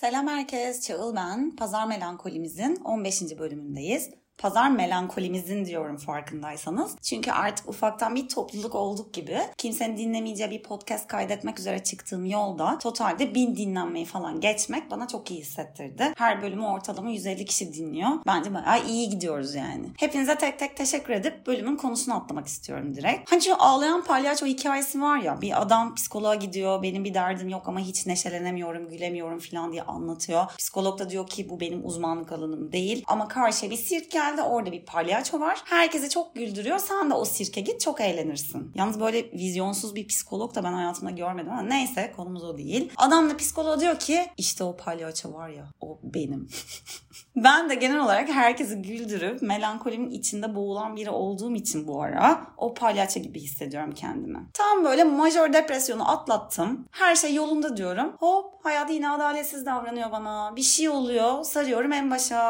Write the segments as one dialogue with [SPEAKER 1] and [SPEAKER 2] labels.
[SPEAKER 1] Selam herkes, Çağıl ben. Pazar Melankolimizin 15. bölümündeyiz pazar melankolimizin diyorum farkındaysanız. Çünkü artık ufaktan bir topluluk olduk gibi. Kimsenin dinlemeyeceği bir podcast kaydetmek üzere çıktığım yolda totalde bin dinlenmeyi falan geçmek bana çok iyi hissettirdi. Her bölümü ortalama 150 kişi dinliyor. Bence bayağı iyi gidiyoruz yani. Hepinize tek tek teşekkür edip bölümün konusunu atlamak istiyorum direkt. Hani şu ağlayan palyaço hikayesi var ya bir adam psikoloğa gidiyor benim bir derdim yok ama hiç neşelenemiyorum gülemiyorum falan diye anlatıyor. Psikolog da diyor ki bu benim uzmanlık alanım değil ama karşıya bir sirk geldi Genelde orada bir palyaço var. Herkesi çok güldürüyor. Sen de o sirke git çok eğlenirsin. Yalnız böyle vizyonsuz bir psikolog da ben hayatımda görmedim ama neyse konumuz o değil. Adam da psikoloğa diyor ki işte o palyaço var ya o benim. ben de genel olarak herkesi güldürüp melankolinin içinde boğulan biri olduğum için bu ara o palyaço gibi hissediyorum kendimi. Tam böyle majör depresyonu atlattım. Her şey yolunda diyorum. Hop hayat yine adaletsiz davranıyor bana. Bir şey oluyor sarıyorum en başa.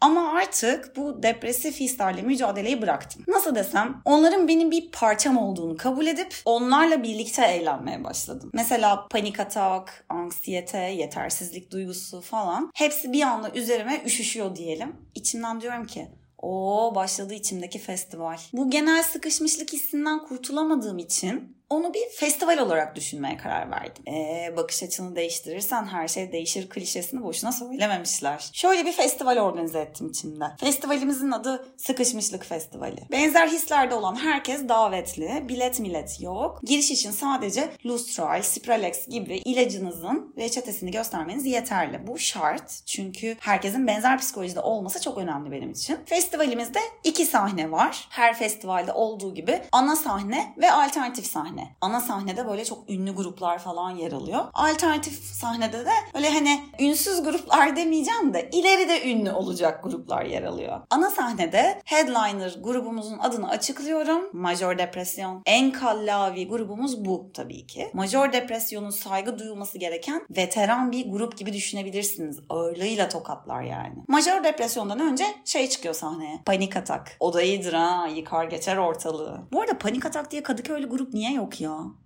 [SPEAKER 1] Ama artık bu depresif hislerle mücadeleyi bıraktım. Nasıl desem onların benim bir parçam olduğunu kabul edip onlarla birlikte eğlenmeye başladım. Mesela panik atak, anksiyete, yetersizlik duygusu falan hepsi bir anda üzerime üşüşüyor diyelim. İçimden diyorum ki o başladı içimdeki festival. Bu genel sıkışmışlık hissinden kurtulamadığım için onu bir festival olarak düşünmeye karar verdim. Ee, bakış açını değiştirirsen her şey değişir klişesini boşuna söylememişler. Şöyle bir festival organize ettim içimde. Festivalimizin adı Sıkışmışlık Festivali. Benzer hislerde olan herkes davetli. Bilet millet yok. Giriş için sadece Lustral, Cipralex gibi ilacınızın reçetesini göstermeniz yeterli. Bu şart. Çünkü herkesin benzer psikolojide olması çok önemli benim için. Festivalimizde iki sahne var. Her festivalde olduğu gibi ana sahne ve alternatif sahne sahne. Ana sahnede böyle çok ünlü gruplar falan yer alıyor. Alternatif sahnede de böyle hani ünsüz gruplar demeyeceğim de ileride ünlü olacak gruplar yer alıyor. Ana sahnede headliner grubumuzun adını açıklıyorum. Major Depresyon. En kallavi grubumuz bu tabii ki. Major Depresyon'un saygı duyulması gereken veteran bir grup gibi düşünebilirsiniz. Ağırlığıyla tokatlar yani. Major Depresyon'dan önce şey çıkıyor sahneye. Panik atak. O da iyidir ha. Yıkar geçer ortalığı. Bu arada panik atak diye Kadıköy'lü grup niye yok yok ya.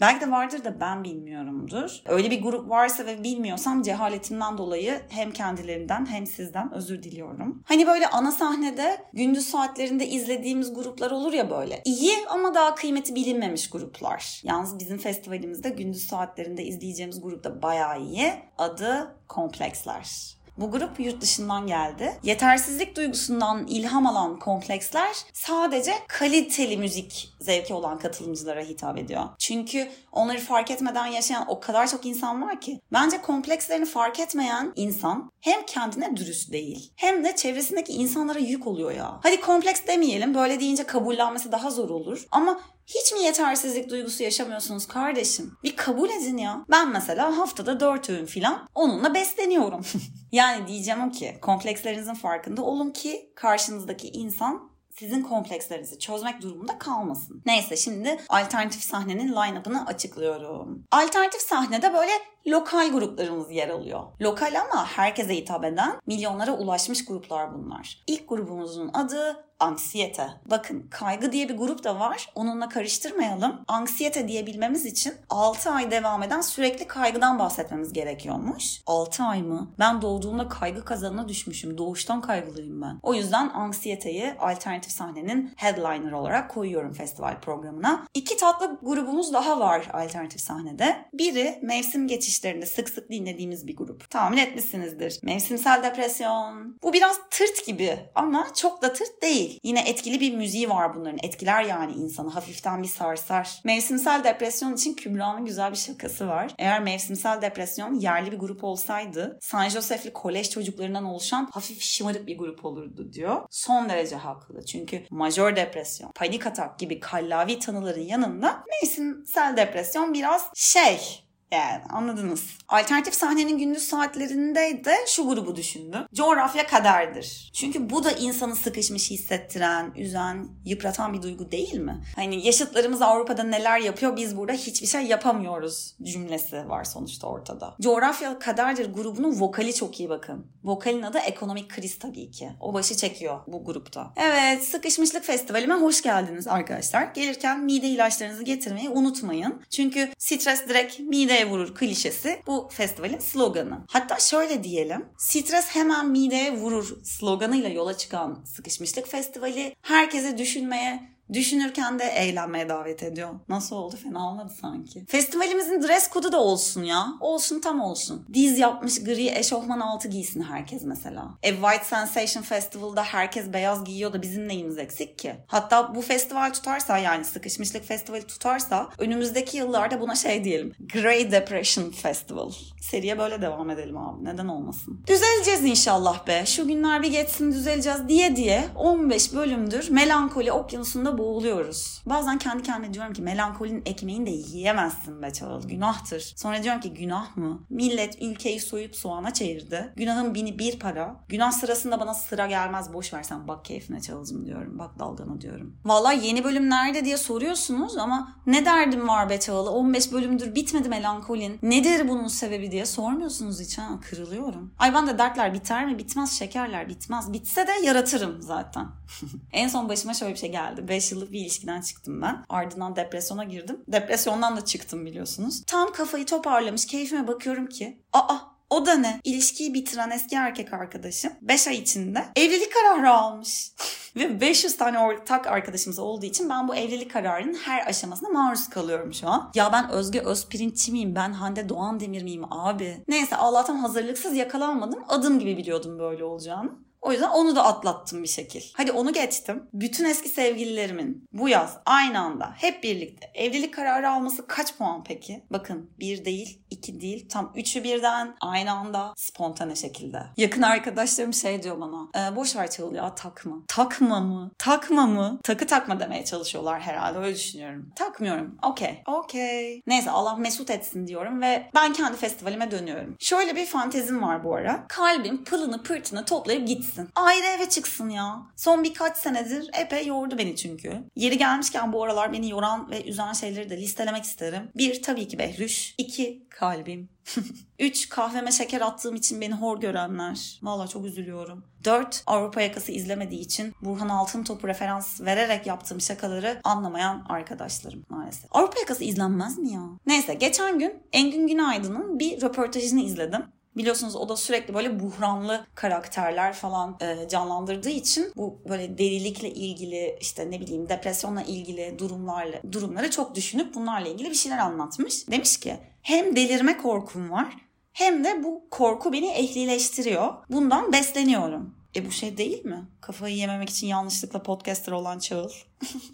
[SPEAKER 1] Belki de vardır da ben bilmiyorumdur. Öyle bir grup varsa ve bilmiyorsam cehaletimden dolayı hem kendilerinden hem sizden özür diliyorum. Hani böyle ana sahnede gündüz saatlerinde izlediğimiz gruplar olur ya böyle. İyi ama daha kıymeti bilinmemiş gruplar. Yalnız bizim festivalimizde gündüz saatlerinde izleyeceğimiz grup da bayağı iyi. Adı Kompleksler. Bu grup yurt dışından geldi. Yetersizlik duygusundan ilham alan kompleksler sadece kaliteli müzik zevki olan katılımcılara hitap ediyor. Çünkü onları fark etmeden yaşayan o kadar çok insan var ki. Bence komplekslerini fark etmeyen insan hem kendine dürüst değil hem de çevresindeki insanlara yük oluyor ya. Hadi kompleks demeyelim böyle deyince kabullenmesi daha zor olur. Ama hiç mi yetersizlik duygusu yaşamıyorsunuz kardeşim? Bir kabul edin ya. Ben mesela haftada 4 öğün filan onunla besleniyorum. yani diyeceğim ki komplekslerinizin farkında olun ki karşınızdaki insan sizin komplekslerinizi çözmek durumunda kalmasın. Neyse şimdi alternatif sahnenin line-up'ını açıklıyorum. Alternatif sahnede böyle lokal gruplarımız yer alıyor. Lokal ama herkese hitap eden milyonlara ulaşmış gruplar bunlar. İlk grubumuzun adı anksiyete. Bakın kaygı diye bir grup da var. Onunla karıştırmayalım. Anksiyete diyebilmemiz için 6 ay devam eden sürekli kaygıdan bahsetmemiz gerekiyormuş. 6 ay mı? Ben doğduğumda kaygı kazanına düşmüşüm. Doğuştan kaygılıyım ben. O yüzden anksiyeteyi alternatif sahnenin headliner olarak koyuyorum festival programına. İki tatlı grubumuz daha var alternatif sahnede. Biri mevsim geçişlerinde sık sık dinlediğimiz bir grup. Tahmin etmişsinizdir. Mevsimsel depresyon. Bu biraz tırt gibi ama çok da tırt değil. Yine etkili bir müziği var bunların. Etkiler yani insanı. Hafiften bir sarsar. Mevsimsel depresyon için Kübra'nın güzel bir şakası var. Eğer mevsimsel depresyon yerli bir grup olsaydı San Josef'li kolej çocuklarından oluşan hafif şımarık bir grup olurdu diyor. Son derece haklı. Çünkü majör depresyon, panik atak gibi kallavi tanıların yanında mevsimsel depresyon biraz şey yani anladınız. Alternatif sahnenin gündüz saatlerinde de şu grubu düşündüm. Coğrafya kaderdir. Çünkü bu da insanı sıkışmış hissettiren, üzen, yıpratan bir duygu değil mi? Hani yaşıtlarımız Avrupa'da neler yapıyor biz burada hiçbir şey yapamıyoruz cümlesi var sonuçta ortada. Coğrafya kaderdir grubunun vokali çok iyi bakın. Vokalin adı ekonomik kriz tabii ki. O başı çekiyor bu grupta. Evet sıkışmışlık festivalime hoş geldiniz arkadaşlar. Gelirken mide ilaçlarınızı getirmeyi unutmayın. Çünkü stres direkt mide mideye vurur klişesi bu festivalin sloganı. Hatta şöyle diyelim. Stres hemen mideye vurur sloganıyla yola çıkan Sıkışmışlık Festivali herkese düşünmeye, Düşünürken de eğlenmeye davet ediyor. Nasıl oldu? Fena olmadı sanki. Festivalimizin dress kodu da olsun ya. Olsun tam olsun. Diz yapmış gri eşofman altı giysin herkes mesela. E White Sensation Festival'da herkes beyaz giyiyor da bizim neyimiz eksik ki? Hatta bu festival tutarsa yani sıkışmışlık festivali tutarsa önümüzdeki yıllarda buna şey diyelim. Grey Depression Festival. Seriye böyle devam edelim abi. Neden olmasın? Düzeleceğiz inşallah be. Şu günler bir geçsin düzeleceğiz diye diye 15 bölümdür melankoli okyanusunda boğuluyoruz. Bazen kendi kendime diyorum ki melankolinin ekmeğini de yiyemezsin be Çağıl. Günahtır. Sonra diyorum ki günah mı? Millet ülkeyi soyup soğana çevirdi. Günahın bini bir para. Günah sırasında bana sıra gelmez boş versen bak keyfine Çağıl'cım diyorum. Bak dalgana diyorum. Valla yeni bölüm nerede diye soruyorsunuz ama ne derdim var be Çağıl? 15 bölümdür bitmedi melankolin. Nedir bunun sebebi diye sormuyorsunuz hiç ha. Kırılıyorum. Ay ben de dertler biter mi? Bitmez şekerler bitmez. Bitse de yaratırım zaten. en son başıma şöyle bir şey geldi. 5 yıllık bir ilişkiden çıktım ben. Ardından depresyona girdim. Depresyondan da çıktım biliyorsunuz. Tam kafayı toparlamış keyfime bakıyorum ki aa o da ne? İlişkiyi bitiren eski erkek arkadaşım 5 ay içinde evlilik kararı almış. Ve 500 tane ortak arkadaşımız olduğu için ben bu evlilik kararının her aşamasına maruz kalıyorum şu an. Ya ben Özge Özpirinççi miyim? Ben Hande Doğan Demir miyim abi? Neyse Allah'tan hazırlıksız yakalanmadım. Adım gibi biliyordum böyle olacağını. O yüzden onu da atlattım bir şekil. Hadi onu geçtim. Bütün eski sevgililerimin bu yaz aynı anda hep birlikte evlilik kararı alması kaç puan peki? Bakın bir değil, iki değil, tam üçü birden aynı anda spontane şekilde. Yakın arkadaşlarım şey diyor bana. E, boş ver Çağıl ya takma. Takma mı? Takma mı? Takı takma demeye çalışıyorlar herhalde öyle düşünüyorum. Takmıyorum. Okey. Okey. Neyse Allah mesut etsin diyorum ve ben kendi festivalime dönüyorum. Şöyle bir fantezim var bu ara. Kalbim pılını pırtını toplayıp gitsin gitsin. Ayrı eve çıksın ya. Son birkaç senedir epey yordu beni çünkü. Yeri gelmişken bu aralar beni yoran ve üzen şeyleri de listelemek isterim. Bir tabii ki Behrüş. İki kalbim. Üç kahveme şeker attığım için beni hor görenler. Valla çok üzülüyorum. 4. Avrupa yakası izlemediği için Burhan Altın Topu referans vererek yaptığım şakaları anlamayan arkadaşlarım maalesef. Avrupa yakası izlenmez mi ya? Neyse geçen gün Engin Günaydın'ın bir röportajını izledim. Biliyorsunuz o da sürekli böyle buhranlı karakterler falan e, canlandırdığı için bu böyle delilikle ilgili işte ne bileyim depresyonla ilgili durumlarla durumları çok düşünüp bunlarla ilgili bir şeyler anlatmış. Demiş ki hem delirme korkum var hem de bu korku beni ehlileştiriyor. Bundan besleniyorum. E bu şey değil mi? Kafayı yememek için yanlışlıkla podcaster olan Çağıl.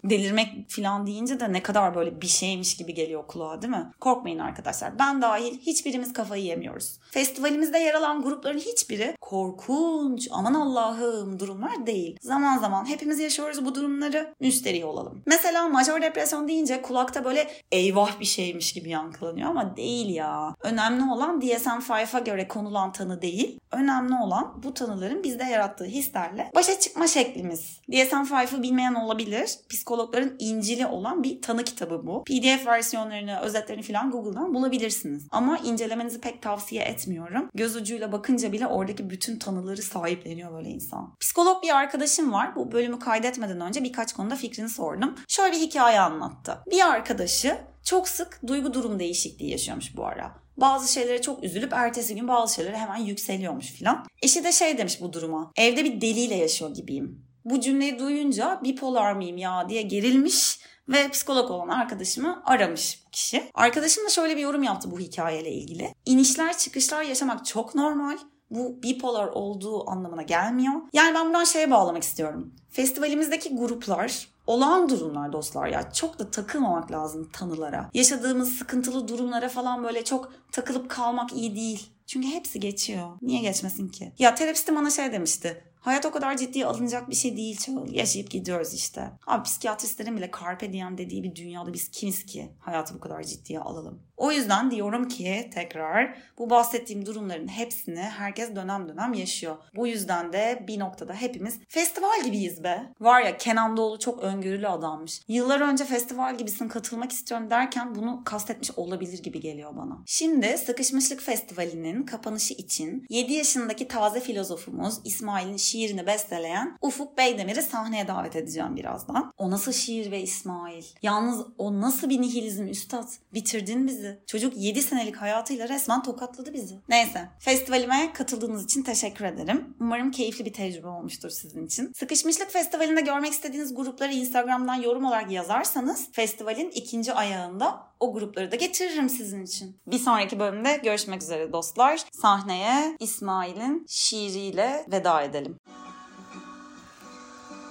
[SPEAKER 1] Delirmek falan deyince de ne kadar böyle bir şeymiş gibi geliyor kulağa değil mi? Korkmayın arkadaşlar. Ben dahil hiçbirimiz kafayı yemiyoruz. Festivalimizde yer alan grupların hiçbiri korkunç, aman Allah'ım durumlar değil. Zaman zaman hepimiz yaşıyoruz bu durumları. Müsteri olalım. Mesela major depresyon deyince kulakta böyle eyvah bir şeymiş gibi yankılanıyor ama değil ya. Önemli olan DSM-5'a göre konulan tanı değil. Önemli olan bu tanıların bizde yarattığı hislerle başa çıkma şeklimiz. DSM-5'ı bilmeyen olabilir psikologların İncil'i olan bir tanı kitabı bu. PDF versiyonlarını, özetlerini falan Google'dan bulabilirsiniz. Ama incelemenizi pek tavsiye etmiyorum. Göz ucuyla bakınca bile oradaki bütün tanıları sahipleniyor böyle insan. Psikolog bir arkadaşım var. Bu bölümü kaydetmeden önce birkaç konuda fikrini sordum. Şöyle bir hikaye anlattı. Bir arkadaşı çok sık duygu durum değişikliği yaşıyormuş bu ara. Bazı şeylere çok üzülüp ertesi gün bazı şeylere hemen yükseliyormuş filan. Eşi de şey demiş bu duruma. Evde bir deliyle yaşıyor gibiyim bu cümleyi duyunca bipolar mıyım ya diye gerilmiş ve psikolog olan arkadaşımı aramış bu kişi. Arkadaşım da şöyle bir yorum yaptı bu hikayeyle ilgili. İnişler çıkışlar yaşamak çok normal. Bu bipolar olduğu anlamına gelmiyor. Yani ben buradan şeye bağlamak istiyorum. Festivalimizdeki gruplar olağan durumlar dostlar ya. Çok da takılmamak lazım tanılara. Yaşadığımız sıkıntılı durumlara falan böyle çok takılıp kalmak iyi değil. Çünkü hepsi geçiyor. Niye geçmesin ki? Ya terapistim bana şey demişti. Hayat o kadar ciddiye alınacak bir şey değil Çağıl. Yaşayıp gidiyoruz işte. Abi psikiyatristlerin bile carpe diem dediği bir dünyada biz kimiz ki hayatı bu kadar ciddiye alalım. O yüzden diyorum ki tekrar bu bahsettiğim durumların hepsini herkes dönem dönem yaşıyor. Bu yüzden de bir noktada hepimiz festival gibiyiz be. Var ya Kenan Doğulu çok öngörülü adammış. Yıllar önce festival gibisin katılmak istiyorum derken bunu kastetmiş olabilir gibi geliyor bana. Şimdi Sıkışmışlık Festivali'nin kapanışı için 7 yaşındaki taze filozofumuz İsmail'in şiirini besteleyen Ufuk Beydemir'i sahneye davet edeceğim birazdan. O nasıl şiir ve İsmail? Yalnız o nasıl bir nihilizm üstad? Bitirdin bizi. Çocuk 7 senelik hayatıyla resmen tokatladı bizi. Neyse. Festivalime katıldığınız için teşekkür ederim. Umarım keyifli bir tecrübe olmuştur sizin için. Sıkışmışlık Festivali'nde görmek istediğiniz grupları Instagram'dan yorum olarak yazarsanız festivalin ikinci ayağında o grupları da getiririm sizin için. Bir sonraki bölümde görüşmek üzere dostlar. Sahneye İsmail'in şiiriyle veda edelim.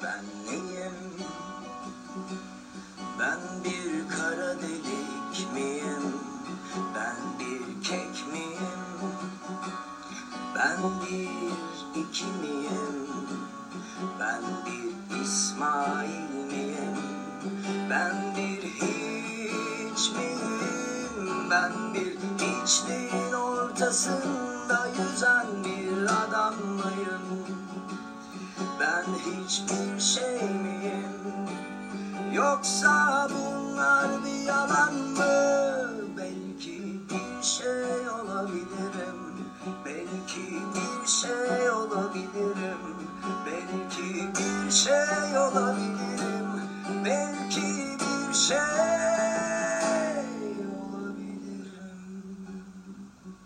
[SPEAKER 2] Ben neyim? Ben bir hiçliğin ortasında yüzen bir adam mıyım? Ben hiçbir şey miyim? Yoksa